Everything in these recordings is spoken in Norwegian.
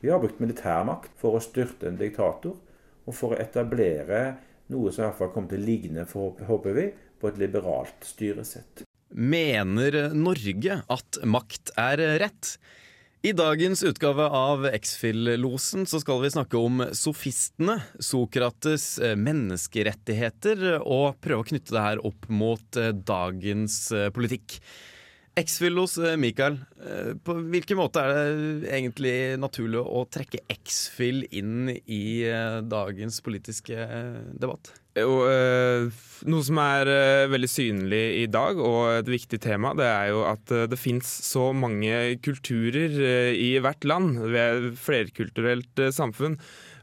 Vi har brukt militærmakt for å styrte en diktator, og for å etablere noe som i hvert fall kommer til å ligne, håper vi, på et liberalt styresett. Mener Norge at makt er rett? I dagens utgave av X-Fill-losen så skal vi snakke om sofistene, Sokrates menneskerettigheter, og prøve å knytte det her opp mot dagens politikk. X-Fill-los Mikael, på hvilken måte er det egentlig naturlig å trekke X-Fill inn i dagens politiske debatt? Jo, noe som er veldig synlig i dag, og et viktig tema, det er jo at det fins så mange kulturer i hvert land. Vi er et flerkulturelt samfunn.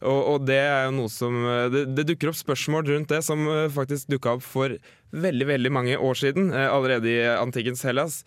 Og, det er jo noe som det, dukker opp spørsmål rundt det som faktisk dukka opp for veldig veldig mange år siden, allerede i antikkens Hellas.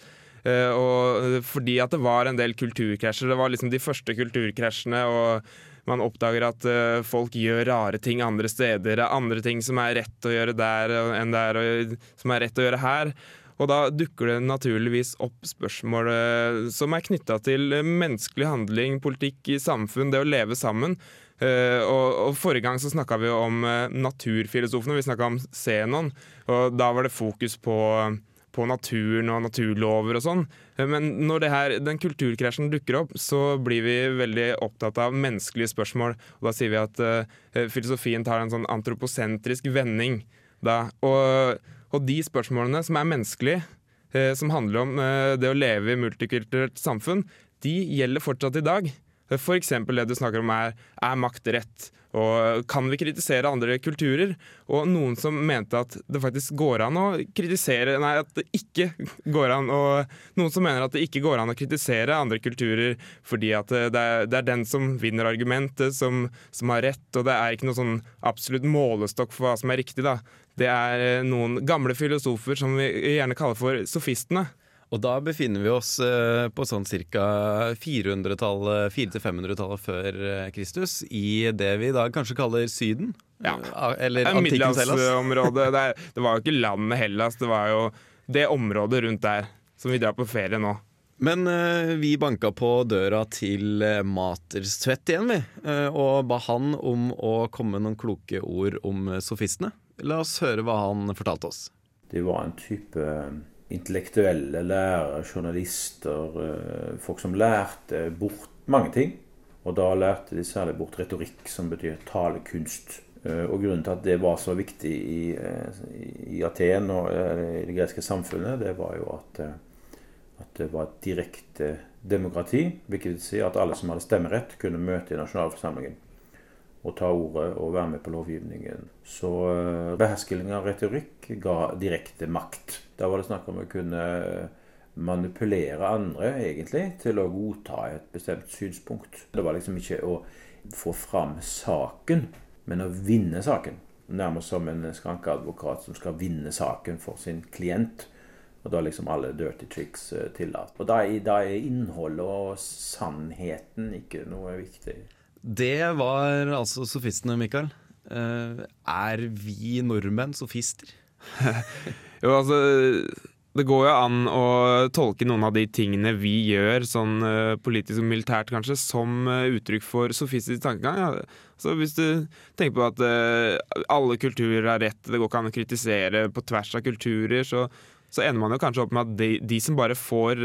Og fordi at det var en del kulturkrasjer. Det var liksom de første kulturkrasjene. og man oppdager at uh, folk gjør rare ting andre steder. Er andre ting som er rett å gjøre der enn der, og som er rett å gjøre her. Og da dukker det naturligvis opp spørsmål uh, som er knytta til menneskelig handling, politikk i samfunn, det å leve sammen. Og, og, Forrige gang så snakka vi om naturfilosofene, vi snakka om Zenon. Og da var det fokus på på naturen og naturlover og sånn. Men når her, den kulturkrasjen dukker opp, så blir vi veldig opptatt av menneskelige spørsmål. Og da sier vi at uh, filosofien tar en sånn antroposentrisk vending. Og, og, de spørsmålene som er menneskelige, uh, som handler om uh, det å leve i multikulturelt samfunn, de gjelder fortsatt i dag. F.eks. det du snakker om er er makt rett? Og kan vi kritisere andre kulturer? Og noen som mente at det faktisk går an å kritisere Nei, at det ikke går an å Noen som mener at det ikke går an å kritisere andre kulturer fordi at det er, det er den som vinner argumentet, som, som, har rett, og det er ikke noe sånn absolutt målestokk for hva som er riktig, da. Det er noen gamle filosofer som vi gjerne kaller for sofistene. Og da befinner vi oss eh, på sånn ca. 400-tallet, 400-500-tallet før eh, Kristus, i det vi i dag kanskje kaller Syden? Ja. Eller antikkens Hellas. det, det var jo ikke landet Hellas, det var jo det området rundt der som vi drar på ferie nå. Men uh, vi banka på døra til uh, Materstvedt igjen, vi. Uh, og ba han om å komme med noen kloke ord om sofistene. La oss høre hva han fortalte oss. Det var en type intellektuelle lærere, journalister, eh, folk som lærte bort mange ting. Og da lærte de særlig bort retorikk, som betyr talekunst. Eh, og grunnen til at det var så viktig i, eh, i Aten og i det greske samfunnet, det var jo at, at det var et direkte demokrati. Hvilket vil si at alle som hadde stemmerett, kunne møte i nasjonalforsamlingen og ta ordet og være med på lovgivningen. Så behersking av retorikk ga direkte makt. Da var det snakk om å kunne manipulere andre egentlig til å godta et bestemt synspunkt. Det var liksom ikke å få fram saken, men å vinne saken. Nærmest som en skrankeadvokat som skal vinne saken for sin klient. Og da er liksom alle dirty tricks eh, tillatt. Og da er, da er innholdet og sannheten ikke noe viktig. Det var altså sofistene, Mikael. Eh, er vi nordmenn sofister? Jo, altså det går jo an å tolke noen av de tingene vi gjør, sånn uh, politisk og militært kanskje, som uh, uttrykk for sofistisk tankegang. Så hvis du tenker på at uh, alle kulturer har rett, det går ikke an å kritisere på tvers av kulturer, så, så ender man jo kanskje opp med at de, de som bare får,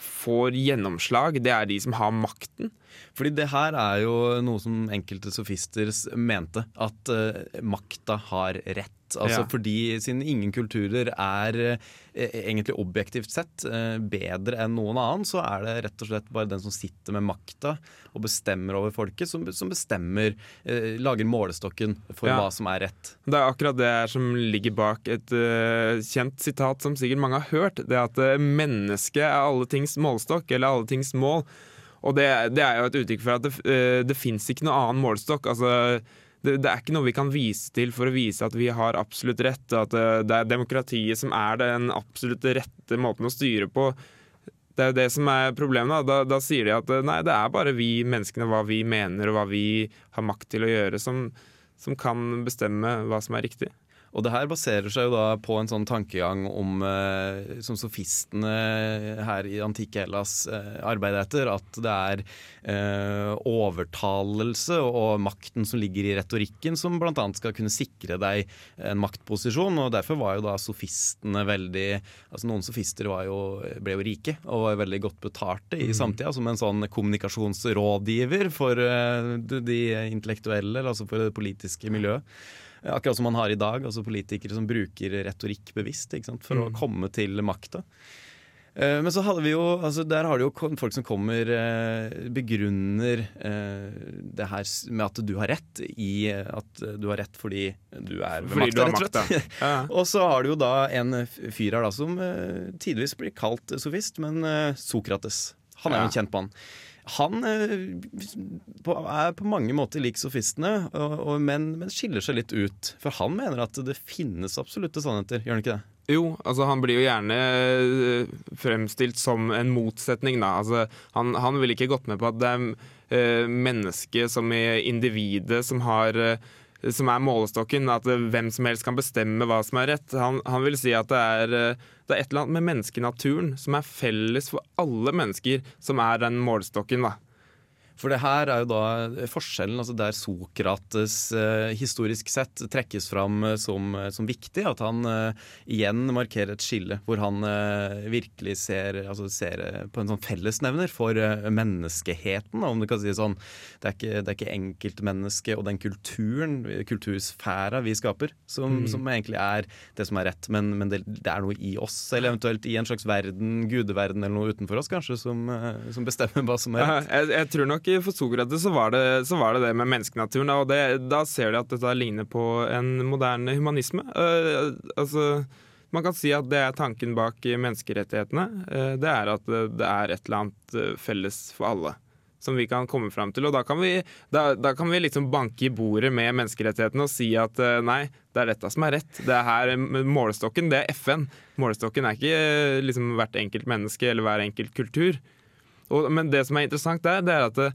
får, gjennomslag, det er de som har makten. Fordi det her er jo noe som enkelte sofister mente, at makta har rett. Altså ja. fordi Siden ingen kulturer er eh, egentlig objektivt sett eh, bedre enn noen annen, så er det rett og slett bare den som sitter med makta og bestemmer over folket, som, som bestemmer, eh, lager målestokken for ja. hva som er rett. Det er akkurat det som ligger bak et uh, kjent sitat som sikkert mange har hørt. Det at uh, mennesket er alle tings målestokk, eller alle tings mål. Og det, det er jo et uttrykk for at det, det fins ikke noe annen målestokk. altså det, det, er ikke noe vi kan vise til for å vise at vi har absolutt rett, at det, det er demokratiet som er den absolutt rette måten å styre på. Det er jo det som er problemet. Da. Da, sier de at nei, det er bare vi menneskene, hva vi mener og hva vi har makt til å gjøre, som, som kan bestemme hva som er riktig. Og det her baserer seg jo da på en sånn tankegang om eh, som sofistene her i antikke Hellas eh, arbeider etter, at det er eh, overtalelse og makten som ligger i retorikken som bl.a. skal kunne sikre deg en maktposisjon. og Derfor var jo da sofistene veldig altså Noen sofister jo, ble jo rike og var veldig godt betalte i mm. samtida, som en sånn kommunikasjonsrådgiver for eh, de intellektuelle, altså for det politiske miljøet. Akkurat som man har i dag, altså politikere som bruker retorikk bevisst for mm. å komme til makta. Eh, men så hadde vi jo, altså der har du jo folk som kommer eh, begrunner eh, det her med at du har rett i at du har rett fordi du er ved makta, rett og slett. Ja. og så har du jo da en fyr her da som tidvis blir kalt sofist, men Sokrates. Han er jo en kjent mann. Han eh, er på mange måter lik sofistene, men, skiller seg litt ut. For han mener at det finnes absolutte sannheter, gjør han ikke det? Jo, altså han blir jo gjerne eh, fremstilt som en motsetning, da. Altså, han, han ville ikke gått med på at det er uh, mennesket som er individet som har som er målestokken, at hvem som helst kan bestemme hva som er rett. Han, han vil si at det er, eh, det er, et eller annet med menneskenaturen som er felles for alle mennesker, som er den målestokken. da. For det her er jo da forskjellen, altså der Sokrates eh, historisk sett trekkes fram eh, som, eh, som, viktig. At han eh, igjen markerer et skille hvor han eh, virkelig ser, altså ser, eh, på en sånn fellesnevner for menneskeheten, om du kan si det sånn. Det er ikke, det er ikke enkeltmennesket og den kulturen, kultursfæra vi skaper, som, mm. som, egentlig er det som er rett. Men, men det, det, er noe i oss, eller eventuelt i en slags verden, gudeverden eller noe utenfor oss, kanskje, som, som bestemmer hva som er rett. Jeg, jeg tror nok nok for Sokrates så var så var det, det med menneskenaturen. Og det, da ser de at dette ligner på en moderne humanisme. Uh, altså, man kan si at det er tanken bak menneskerettighetene. Uh, det er at det er et eller annet uh, felles for alle. Som vi kan komme fram til. Og da kan vi, da, da kan vi liksom banke i bordet med menneskerettighetene og si at nei, det er dette som er rett. Det er her Målestokken det er FN. Målestokken er ikke liksom hvert enkelt menneske eller hver enkelt kultur. Og, men det som er interessant der, det er at det,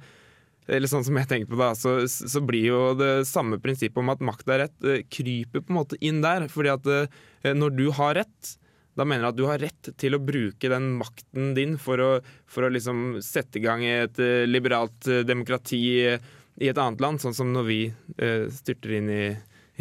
eller sånn som jeg tenker på da, så, så, blir jo det samme prinsippet om at makt er rett, eh, kryper på en måte inn der. fordi at eh, når du har rett, da mener jeg at du har rett til å bruke den makten din for å, for å liksom sette i gang et eh, liberalt demokrati i et annet land, sånn som når vi styrter inn i,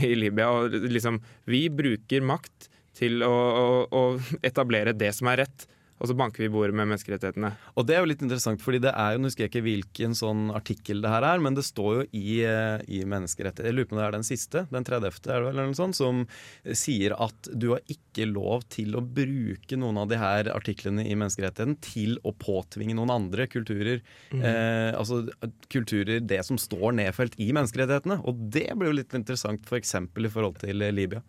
i Libya. og liksom, Vi bruker makt til å, å, å etablere det som er rett og så banker vi bordet med menneskerettighetene. Og Det er jo litt interessant, fordi det er jo, nå husker jeg ikke hvilken sånn artikkel det her er, men det står jo i, eh, i menneskerettigheter Jeg lurer på om det er den siste, den 30., er det vel, eller noe sånt, som sier at du har ikke lov til å bruke noen av de her artiklene i menneskerettigheten til å påtvinge noen andre kulturer. Mm. Eh, altså kulturer, det som står nedfelt i menneskerettighetene. Og det blir jo litt interessant f.eks. For i forhold til Libya.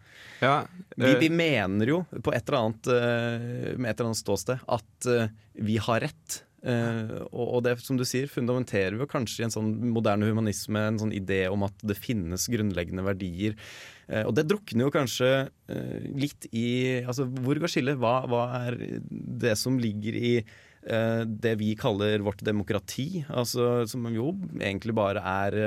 Ja, vi, vi, eh, mener jo på et eller annet, med et eller annet ståsted at uh, vi har rett. Uh, og, det som du sier, fundamenterer vi kanskje i en sånn moderne humanisme en sånn idé om at det finnes grunnleggende verdier. Uh, og det drukner jo kanskje litt i altså Hvor går skillet? Hva, hva, er det som ligger i det vi kaller vårt demokrati? Altså Som jo egentlig bare er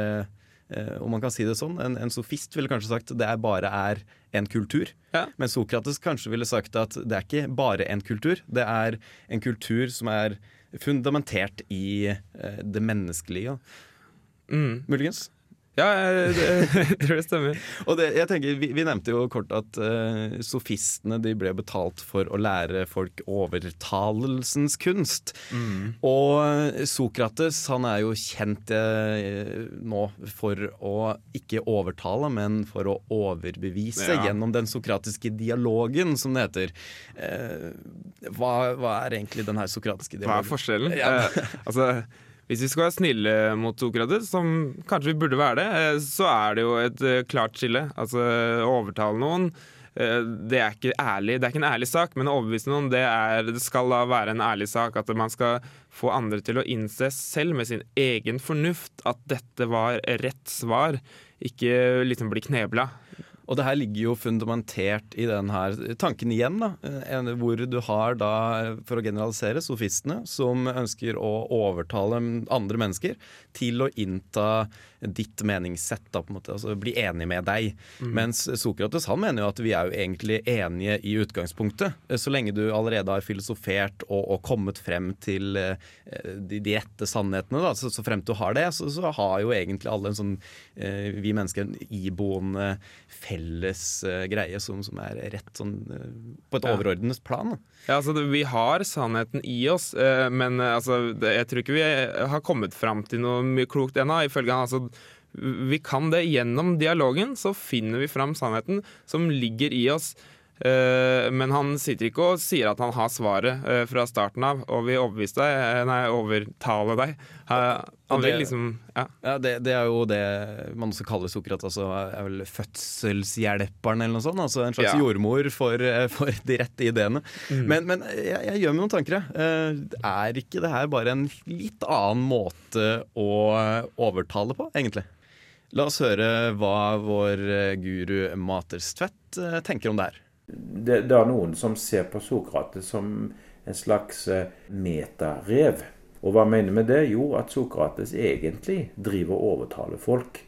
om man kan si det sånn. En, en sofist ville kanskje sagt det er bare er en kultur. Ja. Men Sokrates kanskje ville sagt at det er ikke bare en kultur. Det er en kultur som er fundamentert i eh, det menneskelige. Mm. Muligens. Ja, jeg, tror det stemmer. og det, jeg tenker, vi, vi, nevnte jo kort at uh, sofistene de ble betalt for å lære folk overtalelsens kunst. Mm. Og Sokrates han er jo kjent uh, nå for å ikke overtale, men for å overbevise ja. gjennom den sokratiske dialogen, som det heter. Uh, hva, hva, er egentlig den her sokratiske dialogen? Hva er forskjellen? Ja. altså hvis vi skal være snille mot Sokrates, som kanskje vi burde være det, eh, så er det jo et eh, klart skille. Altså å overtale noen eh, det er ikke ærlig, det er ikke en ærlig sak, men å overbevise noen det, er, det skal da være en ærlig sak. At man skal få andre til å innse selv med sin egen fornuft at dette var rett svar, ikke liksom bli knebla. Og det her ligger jo fundamentert i den her tanken igjen, da. Hvor du har da, for å generalisere, sofistene som ønsker å overtale andre mennesker til å innta ditt meningssett, da, på en måte, altså bli enig med deg. Mm. Mens Sokrates han mener jo at vi er jo egentlig enige i utgangspunktet. Så lenge du allerede har filosofert og, og kommet frem til eh, de, de, rette sannhetene, da, så, så frem til du har det, så, så, har jo egentlig alle en sånn eh, vi mennesker en iboende felles greie som, som, er rett sånn på et overordnet plan. Ja, altså det, Vi har sannheten i oss, men altså, det, jeg tror ikke vi har kommet fram til noe mye klokt ennå. Ifølge han, altså vi kan det gjennom dialogen, så finner vi fram sannheten som ligger i oss. Eh, men han sitter ikke og sier at han har svaret eh, fra starten av og vil overbevise deg, eh, nei, overtale deg. Han vil liksom Ja, ja det, det, er jo det man også kaller Sokrat. Altså, er vel fødselshjelperen eller noe sånt. Altså en slags ja. jordmor for, for, de rette ideene. Mm. Men, men jeg, jeg, gjør meg noen tanker, jeg. Er ikke det her bare en litt annen måte å overtale på, egentlig? La oss høre hva vår guru Maters Tvedt tenker om det her det, det, er noen som ser på Sokrates som en slags eh, metarev. Og hva mener med det? Jo, at Sokrates egentlig driver og overtaler folk.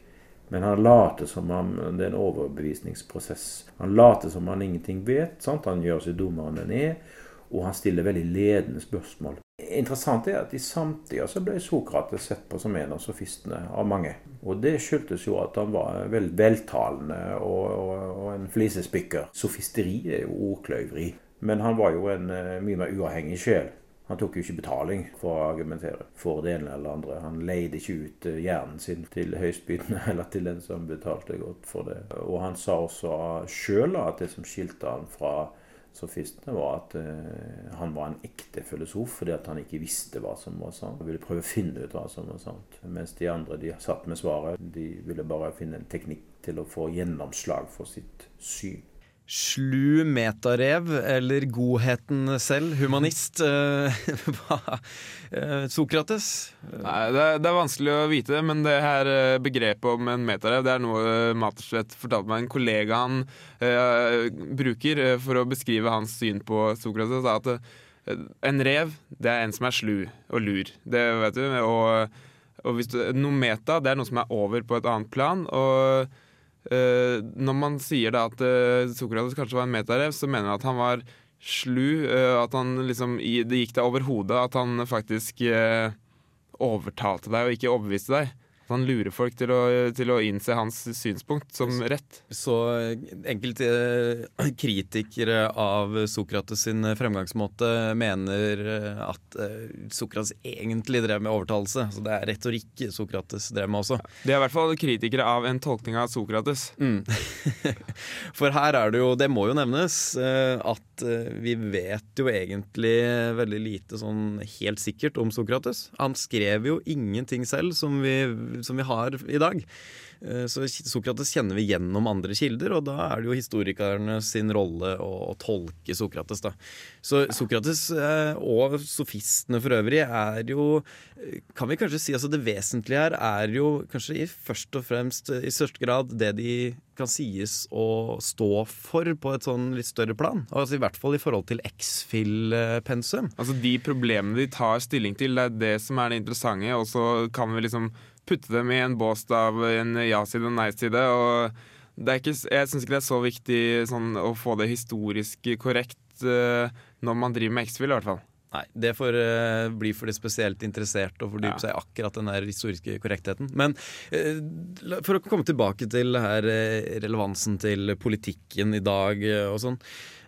Men han later som om det er en overbevisningsprosess. Han later som han ingenting vet. Sant? Han gjør seg dummere enn han er og han stiller veldig ledende spørsmål. Interessant er at i samtida så ble Sokrates sett på som en av sofistene av mange. Og det skyldtes jo at han var veldig veltalende og, og, og en flisespikker. Sofisteri er jo ordkløyveri. Men han var jo en uh, mye mer uavhengig sjel. Han tok jo ikke betaling for å argumentere for det ene eller andre. Han leide ikke ut uh, hjernen sin til høystbydende eller til den som betalte godt for det. Og han sa også sjøl at det som skilte han fra sofistene, var at uh, han var en ekte filosof fordi at han ikke visste hva som var sant. Han ville prøve å finne ut hva som var sant. Mens de andre de satt med svaret. De ville bare finne en teknikk til å få gjennomslag for sitt syn. Slu metarev, eller godheten selv, humanist. Eh, eh, Sokrates? Nei, det er, det er, vanskelig å vite, men det her eh, begrepet om en metarev det er noe Matersvedt fortalte meg en kollega han uh, bruker for å beskrive hans syn på Sokrates. At en rev, det er en som er slu og lur. Det vet du. Og, og hvis du, noe meta, det er noe som er over på et annet plan. og Uh, når man sier da at uh, Sokrates kanskje var en metarev, så mener man at han var slu. Uh, at han liksom Det gikk deg over hodet at han faktisk overtalte deg og ikke overbeviste deg. Han lurer folk til å, til å, innse hans synspunkt som rett. Så enkelte eh, kritikere av Sokrates sin fremgangsmåte mener eh, at eh, Sokrates egentlig drev med overtalelse. Så det er retorikk Sokrates drev med også. De er i hvert fall kritikere av en tolkning av Sokrates. Mm. For her er det jo, det må jo nevnes, at vi vet jo egentlig veldig lite sånn helt sikkert om Sokrates. Han skrev jo ingenting selv som vi som vi har i dag. Eh, så Sokrates kjenner vi gjennom andre kilder, og da er det jo historikerne sin rolle å, å tolke Sokrates. da. Så Sokrates eh, og sofistene for øvrig er jo eh, Kan vi kanskje si altså det vesentlige her er jo kanskje i først og fremst i største grad det de kan sies å stå for på et sånn litt større plan. Altså I hvert fall i forhold til X-Fill-pensum. Altså De problemene de tar stilling til, det er det som er det interessante. Og så kan vi liksom putte dem i en bås av en ja-side og nei-side. og ikke, Jeg syns ikke det er så viktig sånn, å få det historisk korrekt uh, når man driver med X-Fill, i hvert fall. Nei, det får uh, bli for de spesielt interesserte å fordype ja. seg akkurat den der historiske korrektheten. Men uh, for å komme tilbake til her, relevansen til politikken i dag og sånn.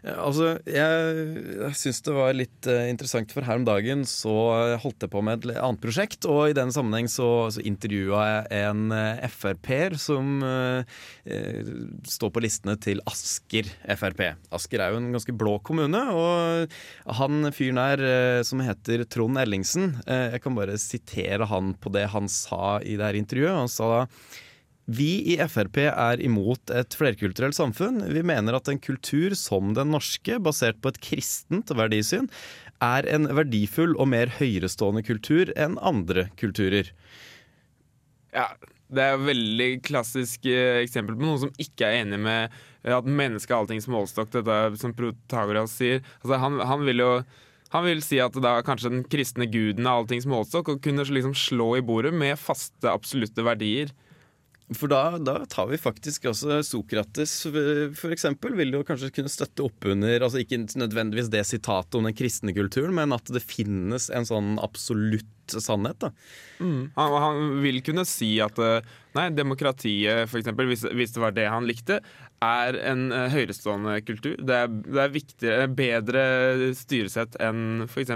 Altså, jeg, jeg syns det var litt uh, interessant, for her om dagen så holdt jeg på med et annet prosjekt. Og i den sammenheng så, så intervjua jeg en uh, Frp-er som uh, står på listene til Asker Frp. Asker er jo en ganske blå kommune, og han fyren her som heter Trond Ellingsen Jeg kan bare sitere han på det han sa i det her intervjuet. Han sa da vi i Frp er imot et flerkulturelt samfunn. Vi mener at en kultur som den norske, basert på et kristent verdisyn, er en verdifull og mer høyerestående kultur enn andre kulturer. Ja, Det er et veldig klassisk eh, eksempel på noen som ikke er enig med eh, at mennesket er alltings målestokk, dette som Protagoras sier. Altså, han, han, vil jo han vil si at da kanskje den kristne guden er alltings målestokk, og kunne liksom slå i bordet med faste, absolutte verdier. For da, da, tar vi faktisk også Sokrates, for eksempel, vil jo kanskje kunne støtte opp under altså Ikke nødvendigvis det sitatet om den kristne kulturen, men at det finnes en sånn absolutt sannhet. da. Mm. Han, han, vil kunne si at eh, nei, demokratiet, eksempel, hvis, hvis det var det han likte, er en uh, høyrestående kultur. Det er, det er viktigere, bedre styresett enn f.eks.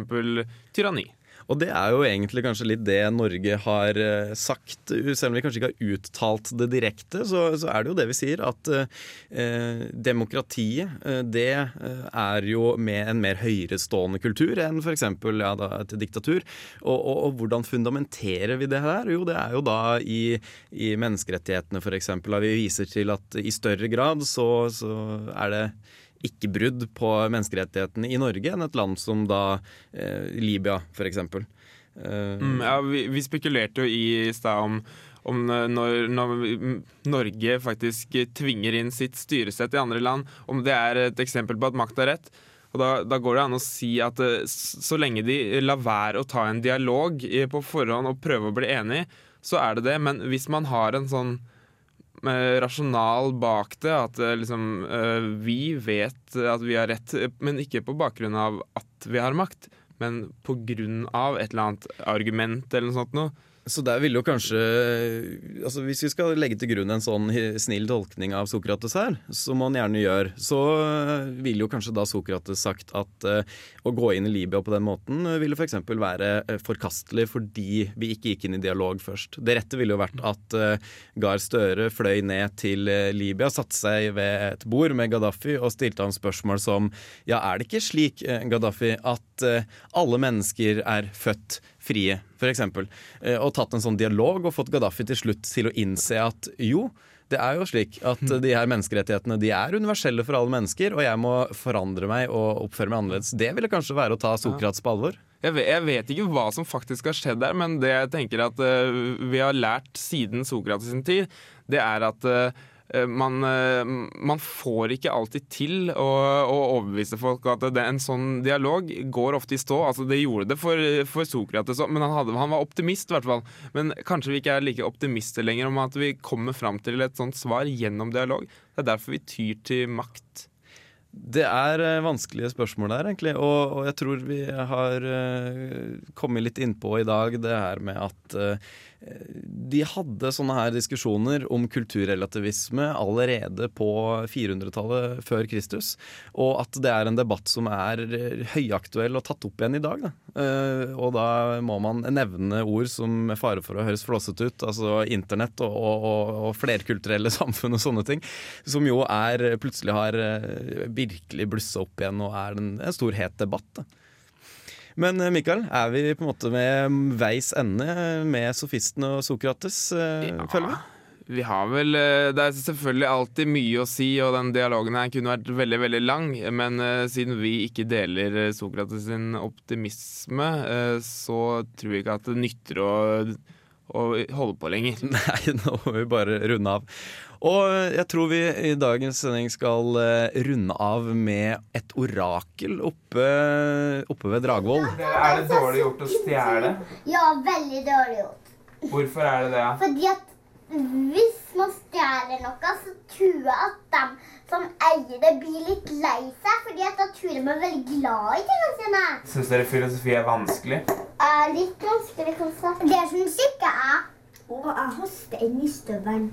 tyranni. Og det er jo egentlig kanskje litt det Norge har eh, sagt, selv om vi kanskje ikke har uttalt det direkte, så, så er det jo det vi sier, at eh, demokratiet eh, det eh, er jo med en mer høyerestående kultur enn f.eks. Ja, et diktatur. Og, og, og, hvordan fundamenterer vi det her? Jo, det er jo da i, i menneskerettighetene f.eks. Vi viser til at i større grad så, så er det ikke brudd på menneskerettighetene i Norge enn et land som da eh, Libya, f.eks. Uh, mm, ja, vi, vi, spekulerte jo i stad om, om når, når, Norge faktisk tvinger inn sitt styresett i andre land, om det er et eksempel på at makt er rett. Og da, da, går det an å si at eh, så lenge de lar være å ta en dialog på forhånd og prøve å bli enig, så er det det. Men hvis man har en sånn rasjonal bak det. At eh, liksom, eh, vi vet at vi har rett, men ikke på bakgrunn av at vi har makt. Men på grunn av et eller annet argument eller noe sånt noe. Så der vil jo kanskje altså Hvis vi skal legge til grunn en sånn snill tolkning av Sokrates her, som han gjerne gjør, så vil jo kanskje da Sokrates sagt at uh, å gå inn i Libya på den måten ville f.eks. For være forkastelig fordi vi ikke gikk inn i dialog først. Det rette ville jo vært at Gahr Støre fløy ned til Libya, satte seg ved et bord med Gaddafi og stilte ham spørsmål som ja, er det ikke slik, Gaddafi, at alle mennesker er født frie, f.eks. Eh, og tatt en sånn dialog og fått Gaddafi til slutt til å innse at jo, det er jo slik at mm. de her menneskerettighetene de er universelle for alle mennesker, og jeg må forandre meg og oppføre meg annerledes. Det ville kanskje være å ta Sokrates på alvor? Jeg vet, jeg vet, ikke hva som faktisk har skjedd der, men det jeg tenker at uh, vi har lært siden Sokrates sin tid, det er at uh, man, eh, man, får ikke alltid til å, å overbevise folk at det, en sånn dialog går ofte i stå. Altså, det gjorde det for, for Sokrates men han, hadde, han, var optimist, i hvert fall. Men kanskje vi ikke er like optimister lenger om at vi kommer fram til et sånt svar gjennom dialog. Det er derfor vi tyr til makt. Det er eh, vanskelige spørsmål der, egentlig. Og, og jeg tror vi har kommet litt innpå i dag det her med at de hadde sånne her diskusjoner om kulturrelativisme allerede på 400-tallet før Kristus. Og at det er en debatt som er høyaktuell og tatt opp igjen i dag. Da. Uh, og da må man nevne ord som med fare for å høres flåsete ut, altså internett og, og, og, flerkulturelle samfunn og sånne ting, som jo er plutselig har virkelig blussa opp igjen og er en, en stor, het debatt. Da. Men eh, Mikael, er vi på en måte med veis ende med sofisten og Sokrates, eh, ja. føler vi? Vi har vel eh, Det er selvfølgelig alltid mye å si, og den dialogen her kunne vært veldig veldig lang. Men uh, siden vi ikke deler Sokrates sin optimisme, uh, så tror jeg ikke at det nytter å, å holde på lenger. Nei, nå må vi bare runde av. Og jeg tror vi i dagens sending skal eh, runde av med et orakel oppe, oppe ved Dragvoll. Er det dårlig gjort å stjele? Ja, veldig dårlig gjort. Hvorfor er det det? Fordi at hvis man stjeler noe, så tror jeg at de som eier det, blir litt lei seg. Fordi at da tror de er veldig glad i tingene sine. Syns dere filosofi er vanskelig? Uh, litt vanskelig, kanskje. Det som ikke er Og jeg hoster inn i støvelen.